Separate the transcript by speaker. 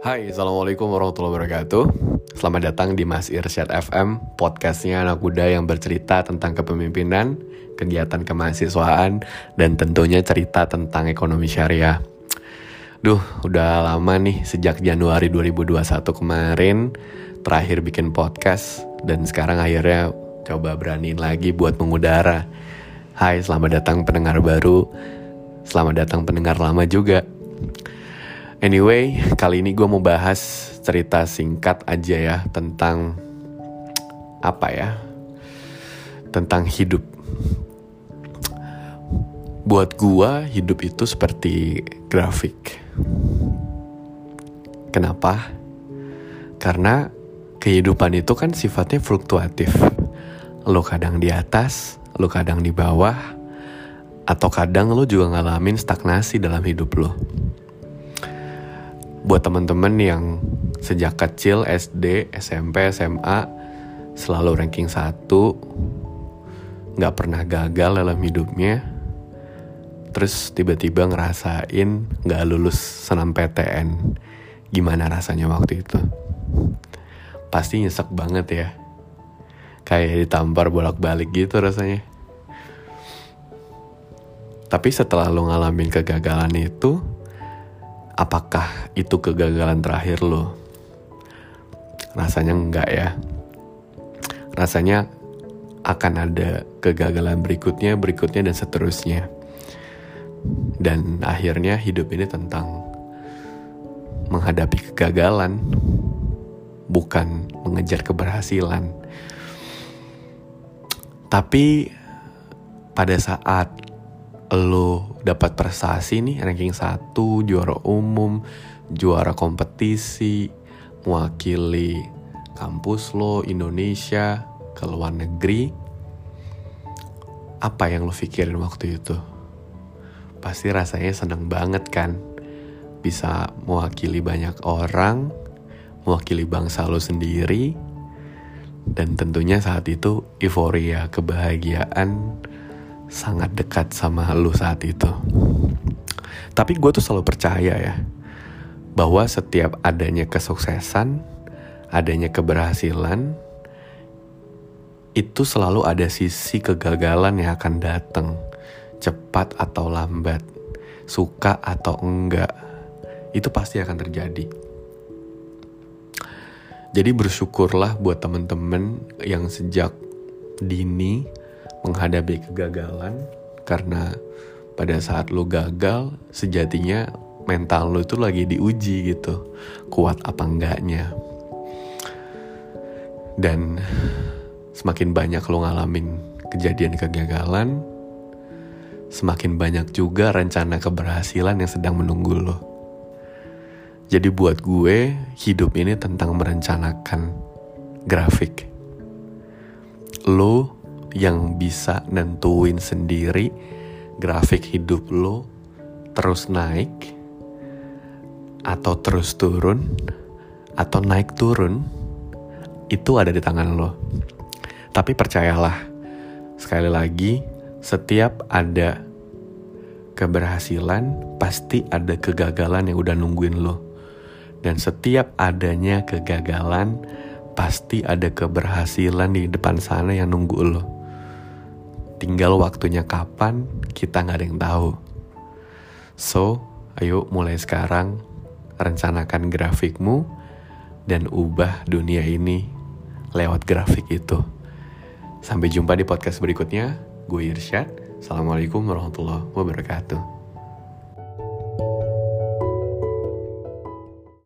Speaker 1: Hai, Assalamualaikum warahmatullahi wabarakatuh. Selamat datang di Mas Irsyad FM Podcastnya anak muda yang bercerita tentang kepemimpinan Kegiatan kemahasiswaan Dan tentunya cerita tentang ekonomi syariah. Duh, udah lama nih sejak Januari 2021 kemarin Terakhir bikin podcast Dan sekarang akhirnya coba beraniin lagi buat mengudara. Hai, selamat datang pendengar baru. Selamat datang pendengar lama juga Anyway, kali ini gue mau bahas cerita singkat aja ya tentang apa ya? Tentang hidup. Buat gue, hidup itu seperti grafik. Kenapa? Karena kehidupan itu kan sifatnya fluktuatif. Lo kadang di atas, lo kadang di bawah, atau kadang lo juga ngalamin stagnasi dalam hidup lo buat teman-teman yang sejak kecil SD, SMP, SMA selalu ranking satu, nggak pernah gagal dalam hidupnya, terus tiba-tiba ngerasain nggak lulus senam PTN, gimana rasanya waktu itu? Pasti nyesek banget ya, kayak ditampar bolak-balik gitu rasanya. Tapi setelah lo ngalamin kegagalan itu, apakah itu kegagalan terakhir lo? Rasanya enggak ya. Rasanya akan ada kegagalan berikutnya, berikutnya dan seterusnya. Dan akhirnya hidup ini tentang menghadapi kegagalan, bukan mengejar keberhasilan. Tapi pada saat lo dapat prestasi nih ranking satu juara umum juara kompetisi mewakili kampus lo Indonesia ke luar negeri. Apa yang lo pikirin waktu itu? Pasti rasanya seneng banget kan? Bisa mewakili banyak orang mewakili bangsa lo sendiri dan tentunya saat itu euforia kebahagiaan sangat dekat sama lu saat itu. Tapi gue tuh selalu percaya ya, bahwa setiap adanya kesuksesan, adanya keberhasilan, itu selalu ada sisi kegagalan yang akan datang, cepat atau lambat, suka atau enggak, itu pasti akan terjadi. Jadi bersyukurlah buat temen-temen yang sejak dini menghadapi kegagalan karena pada saat lo gagal sejatinya mental lo itu lagi diuji gitu kuat apa enggaknya. Dan semakin banyak lo ngalamin kejadian kegagalan semakin banyak juga rencana keberhasilan yang sedang menunggu lo jadi buat gue hidup ini tentang merencanakan grafik. Lo yang bisa nentuin sendiri grafik hidup lo terus naik atau terus turun atau naik turun itu ada di tangan lo. Tapi percayalah, sekali lagi, setiap ada keberhasilan, pasti ada kegagalan yang udah nungguin lo. Dan setiap adanya kegagalan, pasti ada keberhasilan di depan sana yang nunggu lo. Tinggal waktunya kapan, kita nggak ada yang tahu. So, ayo mulai sekarang rencanakan grafikmu dan ubah dunia ini lewat grafik itu. Sampai jumpa di podcast berikutnya. Gue Irsyad. Assalamualaikum warahmatullahi wabarakatuh.